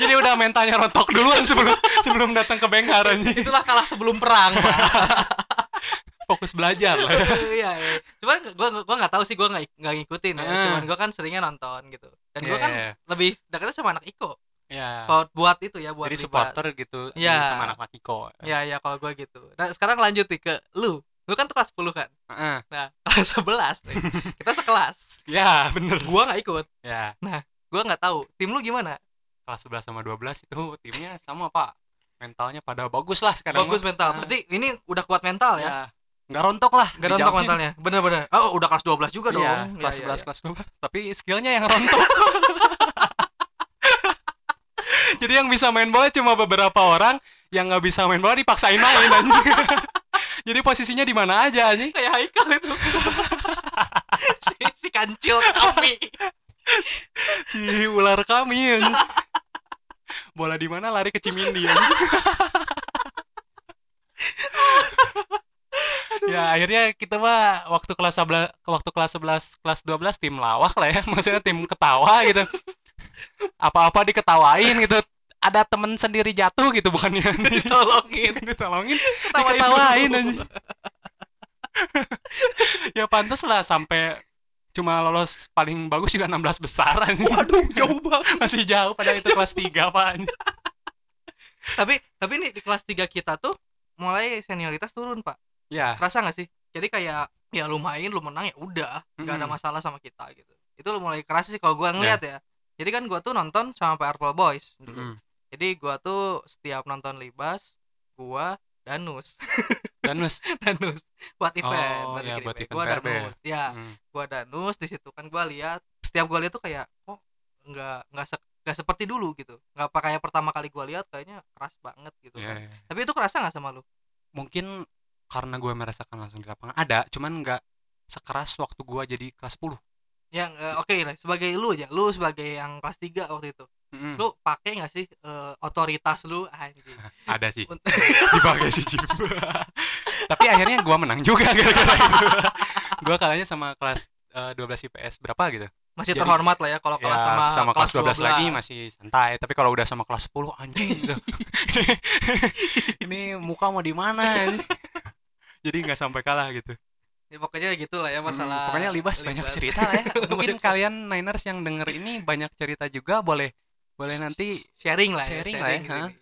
Jadi udah mentalnya rontok duluan sebelum sebelum datang ke bengkar itulah kalah sebelum perang Pak. fokus belajar lah. Ya. iya, iya. cuman gua gua nggak tahu sih gua nggak nggak ngikutin ya. Ah. cuman gua kan seringnya nonton gitu. Dan gua kan Iya, lebih dekatnya sama anak Iko. Ya kalau buat itu ya buat jadi supporter gitu Iya. sama anak-anak Iko. Ya ya kalau gua gitu. Nah sekarang lanjut nih ke lu. Lu kan tuh kelas 10 kan? Heeh. nah kelas 11 nih. Kita sekelas. Ya bener. Gua nggak ikut. Ya gua nggak tahu. Tim lu gimana? Kelas 11 sama 12 itu timnya sama pak. Mentalnya pada bagus lah sekarang bagus mah. mental. Berarti ini udah kuat mental ya? Ya nggak rontok lah Gak rontok mentalnya. Bener-bener. Oh udah kelas 12 juga dong. Iya, Ya, kelas ya, 11 ya. kelas 12 tapi skillnya yang rontok. Jadi yang bisa main bola cuma beberapa orang yang nggak bisa main bola dipaksain main anjing. jadi posisinya di mana aja anjing? Kayak Haikal itu. Si, si kancil kami. Si ular kami anjing. bola di mana? Lari ke Cimindi anjing. Ya akhirnya kita mah waktu kelas 11 waktu kelas 11 kelas 12 tim lawak lah ya. Maksudnya tim ketawa gitu. Apa-apa diketawain gitu. Ada temen sendiri jatuh gitu bukannya? Tolongin ditolongin. Ketawain diketawain anjing ya pantas lah sampai cuma lolos paling bagus juga 16 besar anjing. waduh jauh banget. Masih jauh padahal itu kelas 3 pak tapi tapi nih di kelas 3 kita tuh mulai senioritas turun pak ya kerasa nggak sih? Jadi kayak ya lu main lu menang ya udah. Nggak ada Mm-mm. masalah sama kita gitu. Itu lu mulai kerasa sih kalau gua ngeliat ya. Jadi kan gua tuh nonton sama Purple Boys dulu Mm-mm. jadi gua tuh setiap nonton libas gua Danus. Danus? Danus. Buat event Oh, buat ya, bikin buat event. gua PRB? Danus ya Hmm. gua Danus di situ kan gua lihat setiap gua lihat tuh kayak oh nggak nggak se- nggak seperti dulu gitu. Nggak apa kayak pertama kali gua lihat kayaknya keras banget gitu Ya, kan. ya. tapi itu kerasa nggak sama lu? Mungkin karena gue merasakan langsung di lapangan. Ada cuman nggak sekeras waktu gue jadi kelas 10 yang eh, oke lah sebagai lu aja lu sebagai yang kelas 3 waktu itu Mm-mm. lu pakai nggak sih eh, otoritas lu? Anjing. Ada sih. Dipakai sih Cip. tapi akhirnya gue menang juga gara-gara itu. Gue kalahnya sama kelas eh, 12 IPS berapa gitu. Masih Jadi- terhormat lah ya kalau ya, kalah sama, kelas 12, lagi masih santai. Tapi kalau udah sama kelas 10 anjing. Gitu. ini muka mau di mana ini? Jadi nggak sampai kalah gitu ya, pokoknya gitu lah ya masalah Hmm, pokoknya libas banyak Libas. cerita lah ya mungkin kalian Niners yang denger ini banyak cerita juga boleh boleh nanti sharing lah Sharing ya, lah ya, sharing ha? sini.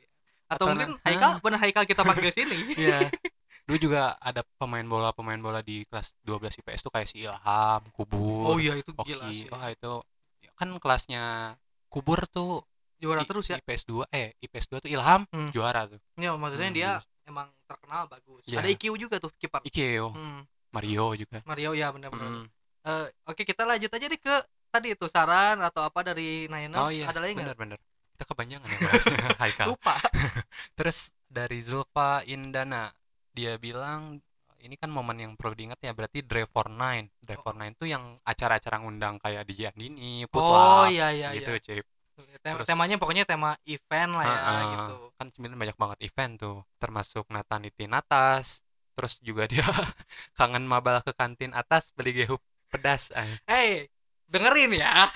atau, Atau mungkin Haikal ha? benar Haikal kita panggil sini ya dulu juga ada pemain bola pemain bola di kelas 12 IPS tuh kayak si Ilham Kubur oh iya itu gila Oki sih wah itu kan kelasnya Kubur tuh juara I- terus ya IPS 2 eh IPS 2 tuh Ilham Hmm. juara tuh ya maksudnya Hmm, dia. Emang terkenal bagus. Iya. ada IQ juga tuh kiper Ikeo. Hmm. Mario juga. Mario ya benar-benar Mm. Eh, oke kita lanjut aja deh ke tadi itu saran atau apa dari Niners. Oh iya. Ada lagi nggak? Bener kita kepanjangan ya bahasnya Haikal. Lupa. Terus dari Zulfa Indana. Dia bilang ini kan momen yang perlu diingat ya berarti Drive for Nine. Drive for Nine tuh yang acara-acara ngundang kayak di Giannini, oh Putla, iya iya gitu, iya. Cip. Tem- Terus- temanya pokoknya tema event lah ya ah. gitu Kan sebenarnya banyak banget event tuh, termasuk Nataniti Natas. Terus juga dia kangen mabal ke kantin atas beli gehu pedas. ah. hey dengerin ya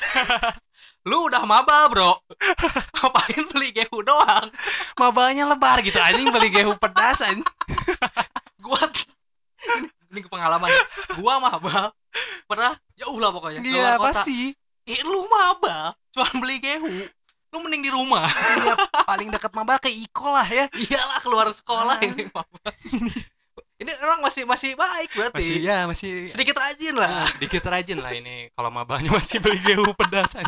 lu udah mabal bro ngapain beli gehu doang Mabalnya lebar gitu anjing beli gehu pedas anjing. gua ini, ini pengalaman gua mabal pernah jauh lah pokoknya Iya pasti. Eh, lu mabal cuma beli gehu lu mending di rumah. Iya, paling dekat mabal ke Iko lah ya. iyalah keluar sekolah Ah. ini mabal ini orang masih masih baik berarti. Masih ya, masih. Sedikit rajin lah. Ah, sedikit rajin lah ini. Kalau mabalnya masih beli gehu pedas.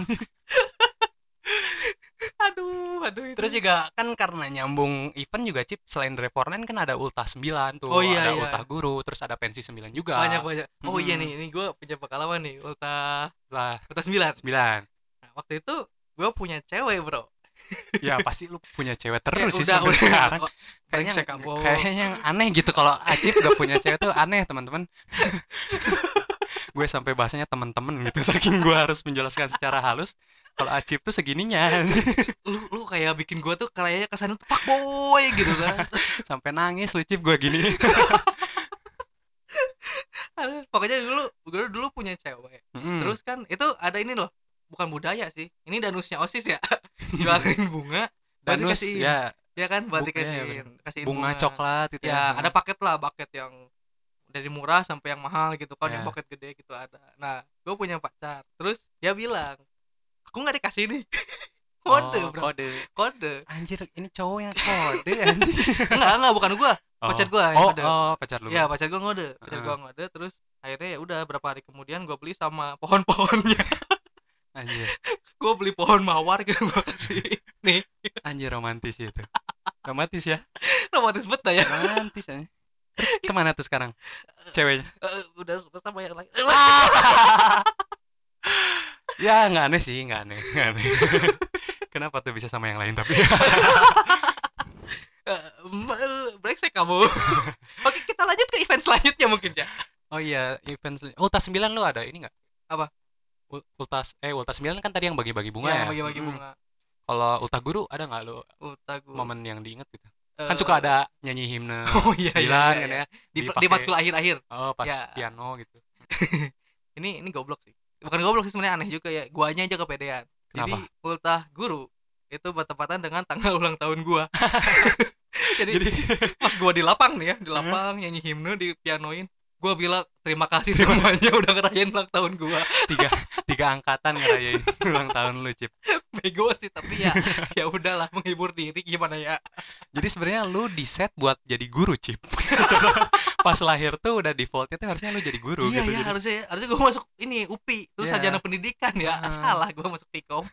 aduh aduh itu. Terus juga kan karena nyambung event juga Cip selain Revornen kan ada Ulta 9 tuh, Oh iya, ada iya. Ulta Guru, terus ada Pensi 9 juga. banyak banyak oh iya nih ini gue punya pengalaman nih ulta lah ulta 9 9. Nah, waktu itu gue punya cewek bro ya pasti lu punya cewek Ya, terus sih udah udah sekarang kayaknya kayaknya yang aneh gitu kalau Acip gak punya cewek tuh aneh teman-teman gue sampai bahasanya teman-teman gitu. Saking gue harus menjelaskan secara halus kalau Acip tuh segininya. Lu lu kayak bikin gue tuh kayaknya kesannya tuh fuckboy gitu kan. Sampai nangis lu Cip gue gini. Pokoknya dulu gue dulu punya cewek. Mm-mm. terus kan itu ada ini loh bukan budaya sih. Ini danusnya osis ya. Jualin bunga danus ya. ya kan buat Bu- iya, dikasihin kasihin bunga coklat gitu ya. Ada paket lah paket yang dari murah sampai yang mahal gitu kan yang Ya. paket gede gitu ada. Nah gue punya pacar terus dia bilang aku nggak dikasih nih. Kode Oh, bro. kode. Kode. Anjir ini cowok yang kode anjir. Enggak enggak bukan gua. Pacar gua yang oh, kode. oh pacar lu. Ya pacar gua ngode. Pacar Heeh. gua ngode terus akhirnya ya udah berapa hari kemudian gua beli sama pohon-pohonnya. Anjir. Gua beli pohon mawar gitu gua kasih nih anjir romantis itu. Romantis ya. Romantis bet dah ya. Romantis anjir. Terus ke mana tuh sekarang? Ceweknya? Eh, udah sama yang lain ya nggak aneh sih nggak aneh nggak aneh. Kenapa tuh bisa sama yang lain tapi? Eh, brengsek kamu. Oke kita lanjut ke event selanjutnya mungkin ya oh iya event Ulta 9 lu ada ini nggak? Apa? Ul- Ulta eh Ulta 9 kan tadi yang bagi-bagi bunga ya, Iya, bagi-bagi Mm. bunga. Kalau Ulta Guru ada nggak lu Ulta gua momen yang diinget gitu Eh, kan suka ada nyanyi himne oh iya, iya, 9 iya, kan iya. ya di, di matkul akhir-akhir. Oh pas Ya. piano gitu. Ini ini goblok sih. Bukan goblok sih sebenarnya aneh juga ya. Guanya aja kepedean. Jadi Kenapa? ultah guru itu bertepatan dengan tanggal ulang tahun gua. Jadi, jadi pas gua di lapang nih ya di lapang nyanyi himne di pianoin gua bilang terima kasih semuanya udah ngerayain ulang tahun gua. Tiga tiga angkatan ngerayain ulang tahun lu Cip. Bego sih tapi ya ya udahlah menghibur diri gimana ya? Jadi sebenarnya lu di set buat jadi guru Cip. Pas lahir tuh udah defaultnya tuh harusnya lu jadi guru iya gitu ya jadi. harusnya harusnya gua masuk ini UPI terus Iya. sarjana pendidikan ya. Ah. salah gua masuk Pikom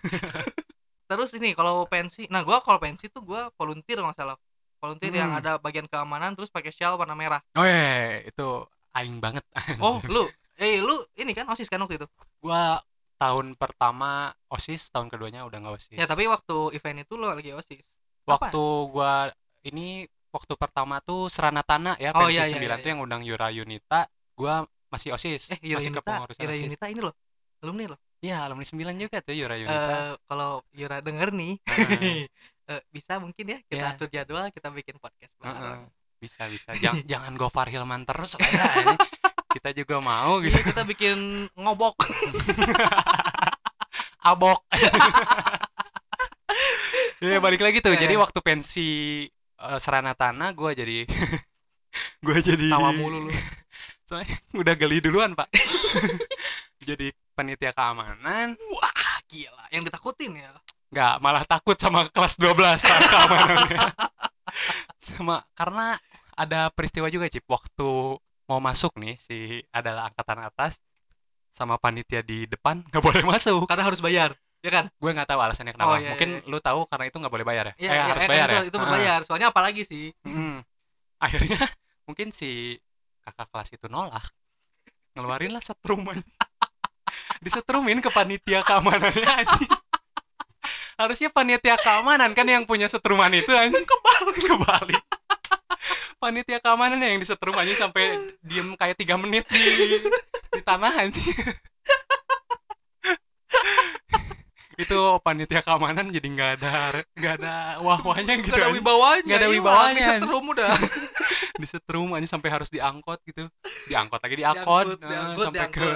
terus ini kalau pensi nah gua kalau pensi tuh gua volunteer nggak salah. Volunteer yang Hmm. ada bagian keamanan terus pakai shawl warna merah. Oh iya itu aing banget. Oh lu eh lu ini kan osis kan waktu itu? Gua tahun pertama osis tahun keduanya udah nggak osis. Ya tapi waktu event itu lu lagi osis. Waktu gua ini waktu pertama tuh Serana Tanah ya Oh, pensi iya, iya, 9 iya, tuh yang undang Yura Yunita gua masih osis eh Yura masih Yunita kepengurusan Yura osis. Yunita ini loh alumni loh. Iya alumni 9 juga tuh Yura Yunita. Eh kalau Yura denger nih Heeh. eh, bisa mungkin ya kita Ya. atur jadwal kita bikin podcast bareng bisa bisa. Jangan jangan Gofar Hilman terus lah ya kita juga mau gitu. Iya, kita bikin ngobok. Abok. Ya balik lagi tuh. Eh. jadi waktu pensi eh, Serana Tanah gue jadi gue jadi tawa mulu lu. Soalnya udah geli duluan pak. Jadi panitia keamanan. Wah gila. Yang ditakutin ya? Nggak malah takut sama kelas 12 pak keamanannya. Sama karena ada peristiwa juga cip. Waktu mau masuk nih si adalah angkatan atas sama panitia di depan nggak boleh masuk karena harus bayar ya kan? Gue nggak tahu alasannya kenapa. Oh, iya, mungkin iya. lu tahu karena itu nggak boleh bayar ya, ya, Eh, ya, harus kan bayar itu, ya? itu Ah. berbayar. Soalnya apalagi sih? Mm. akhirnya mungkin si kakak kelas itu nolak. Ngeluarin lah setrum aja. disetrumin ke panitia keamanannya aja harusnya panitia keamanan kan yang punya setruman itu aja kebalik. Kebalik panitia keamanan yang disetrum aja sampai diem kayak tiga menit di di tanah itu panitia keamanan jadi nggak ada nggak ada wah-wahnya gitu Gak ada wibawanya Nggak ada hilang, wibawanya. disetrum udah disetrum aja sampai harus diangkot gitu. Diangkot lagi diangkot. Diangkut, eh, diangkut, sampai ke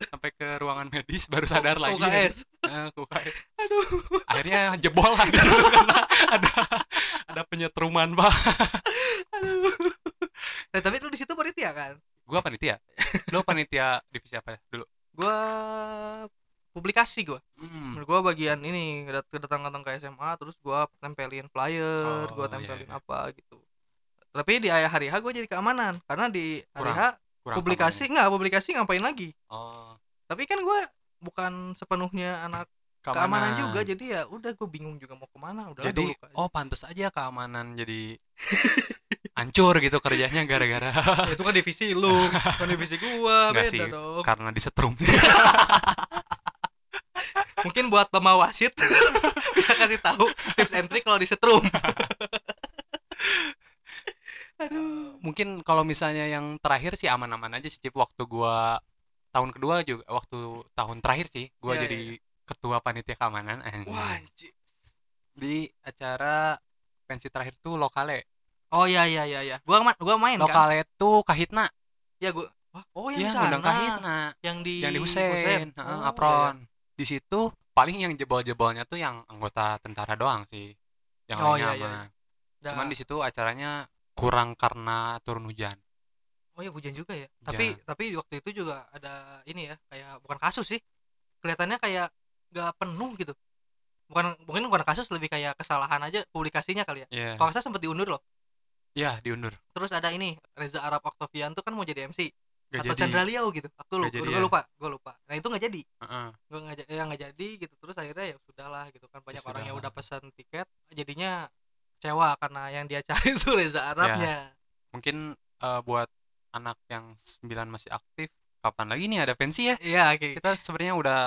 sampai ke ruangan medis baru sadar lagi UKS Eh, ke UKS akhirnya jebol lah di situ karena ada ada penyetruman pak. Nah, tapi lu di situ panitia kan? Gua panitia. Lo panitia divisi apa ya dulu? Gua publikasi gua. Hmm. gua bagian ini kedat- kedatang-datang ke SMA terus gua tempelin flyer Oh, gua iya, tempelin iya. apa gitu. Tapi di hari H gua jadi keamanan karena di hari H Kurang publikasi nggak publikasi ngapain lagi? Oh. Tapi kan gua bukan sepenuhnya anak keamanan, juga jadi ya udah gue bingung juga mau ke mana udah jadi oh pantas aja keamanan jadi hancur gitu kerjanya gara-gara. Itu kan divisi lu bukan divisi gua Nggak beda sih, dong. karena disetrum. Mungkin mungkin buat pemain wasit bisa kasih tahu tips and trick kalau disetrum mungkin kalau misalnya yang terakhir sih aman-aman aja sih Cip. Waktu gua tahun kedua juga waktu tahun terakhir sih gua Iya, jadi ketua panitia keamanan. Wah di acara pensi terakhir tuh lokale. Oh iya iya iya iya. Gua ma- gua main kan? Lokale tuh kahitna. Ya gua oh yang ya sana. Undang kahitna. Yang di yang di Husein, heeh, Oh, apron. Di situ paling yang jebol-jebolnya tuh yang anggota tentara doang sih yang Oh, lainnya iya, iya. aman. iya. cuman di situ acaranya kurang karena turun hujan. Oh ya hujan juga ya? Tapi tapi waktu itu juga ada ini ya kayak bukan kasus sih. Kelihatannya kayak nggak penuh gitu. Bukan mungkin bukan kasus lebih kayak kesalahan aja publikasinya kali ya. Iya, kalau salah sempat diundur loh. Iya diundur. Terus ada ini Reza Arab Octavian tuh kan mau jadi MC Gak atau jadi. Chandra Liao gitu. Aku Nggak lupa gue ya. lupa gue lupa. Nah itu nggak jadi. Heeh. gue nggak ya nggak jadi gitu. Terus akhirnya ya sudahlah gitu kan. Banyak orang yang udah pesan tiket jadinya kecewa karena yang dia cari itu Reza Arabnya. mungkin eh, buat anak yang 9 masih aktif kapan lagi nih ada pensi ya? Iya kayak kita sebenarnya udah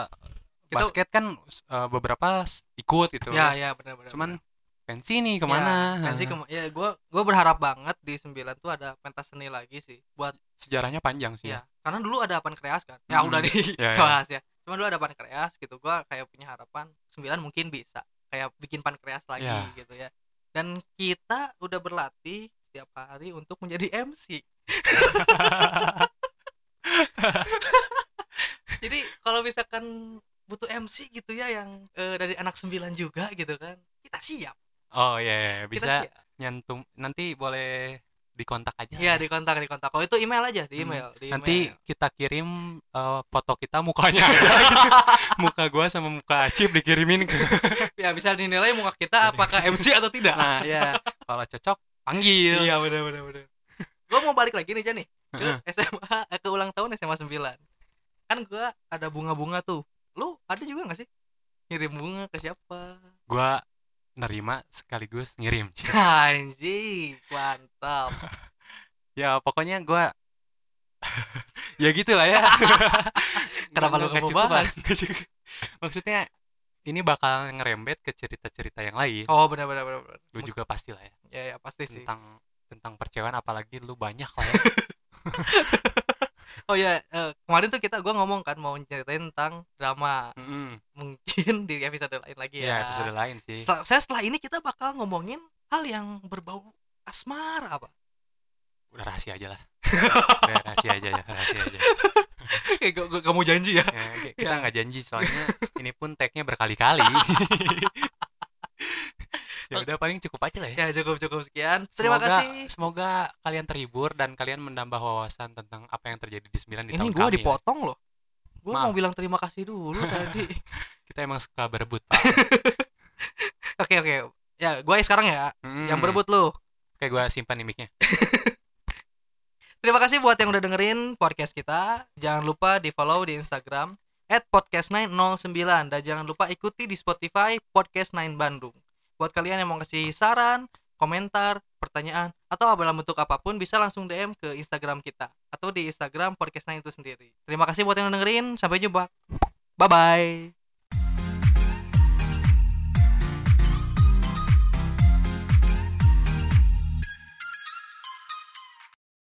Kita- basket kan eh, beberapa ikut gitu. Ya ya benar-benar cuman pensi nih ke mana? Ya, pensi kema- ya gue gue berharap banget di 9 tuh ada pentas seni lagi sih buat sejarahnya panjang sih ya. Karena dulu ada pankreas kan? Ya Hmm, udah ya, ya. dibahas ya. Cuma dulu ada pankreas gitu gue kayak punya harapan 9 mungkin bisa kayak bikin pankreas lagi Ya. gitu ya dan kita udah berlatih setiap hari untuk menjadi MC jadi kalau misalkan butuh MC gitu ya yang eh, dari anak 9 juga gitu kan kita siap. Oh iya iya, kita bisa nyantum nanti boleh dikontak aja Iya di kontak di kontak. Oh itu email aja di Hmm. email. Di nanti email. kita kirim eh, foto kita mukanya aja muka gua sama muka Acip dikirimin ke ya bisa dinilai muka kita apakah MC atau tidak. nah ya kalau cocok panggil iya benar benar benar. Gue mau balik lagi nih Jan nih ke. SMA eh, ke ulang tahun SMA 9 Kan gue ada bunga-bunga tuh. Lu ada juga gak sih? Ngirim bunga ke siapa? gua nerima sekaligus ngirim. Anjing, mantap. ya pokoknya gua ya gitulah ya. Kenapa lu Nggak cukup, maksudnya ini bakal ngerembet ke cerita-cerita yang lain. Oh benar benar benar. lu juga pasti lah ya. Ya ya pasti sih. tentang tentang percewaan apalagi lu banyak lah ya Oh ya, eh, kemarin tuh kita gua ngomong kan mau ceritain tentang drama. Mm-mm. Mungkin di episode lain lagi ya ya. episode lain sih Setelah, saya setelah ini kita bakal ngomongin hal yang berbau asmara apa? udah rahasia aja lah udah rahasia aja ya rahasia aja Kayak kamu janji ya? ya, ki- kita nggak janji soalnya ini pun tagnya berkali-kali ya udah paling cukup aja lah ya Ya cukup cukup sekian. Terima Semoga- kasih. semoga kalian terhibur dan kalian menambah wawasan tentang apa yang terjadi di 9 di Ini tahun gua kami dipotong loh. Gua Maaf. mau bilang terima kasih dulu tadi. kita emang suka berebut pak Oke oke. Ya, gua sekarang ya Hmm. yang berebut lu. Oke, gue simpan nih mic-nya. Terima kasih buat yang udah dengerin podcast kita. Jangan lupa di follow di Instagram @podcast909 dan jangan lupa ikuti di Spotify Podcast 9 Bandung. Buat kalian yang mau kasih saran, komentar, pertanyaan atau dalam bentuk apa pun bisa langsung DM ke Instagram kita atau di Instagram Podcast 9 itu sendiri. Terima kasih buat yang dengerin. Sampai jumpa. Bye bye.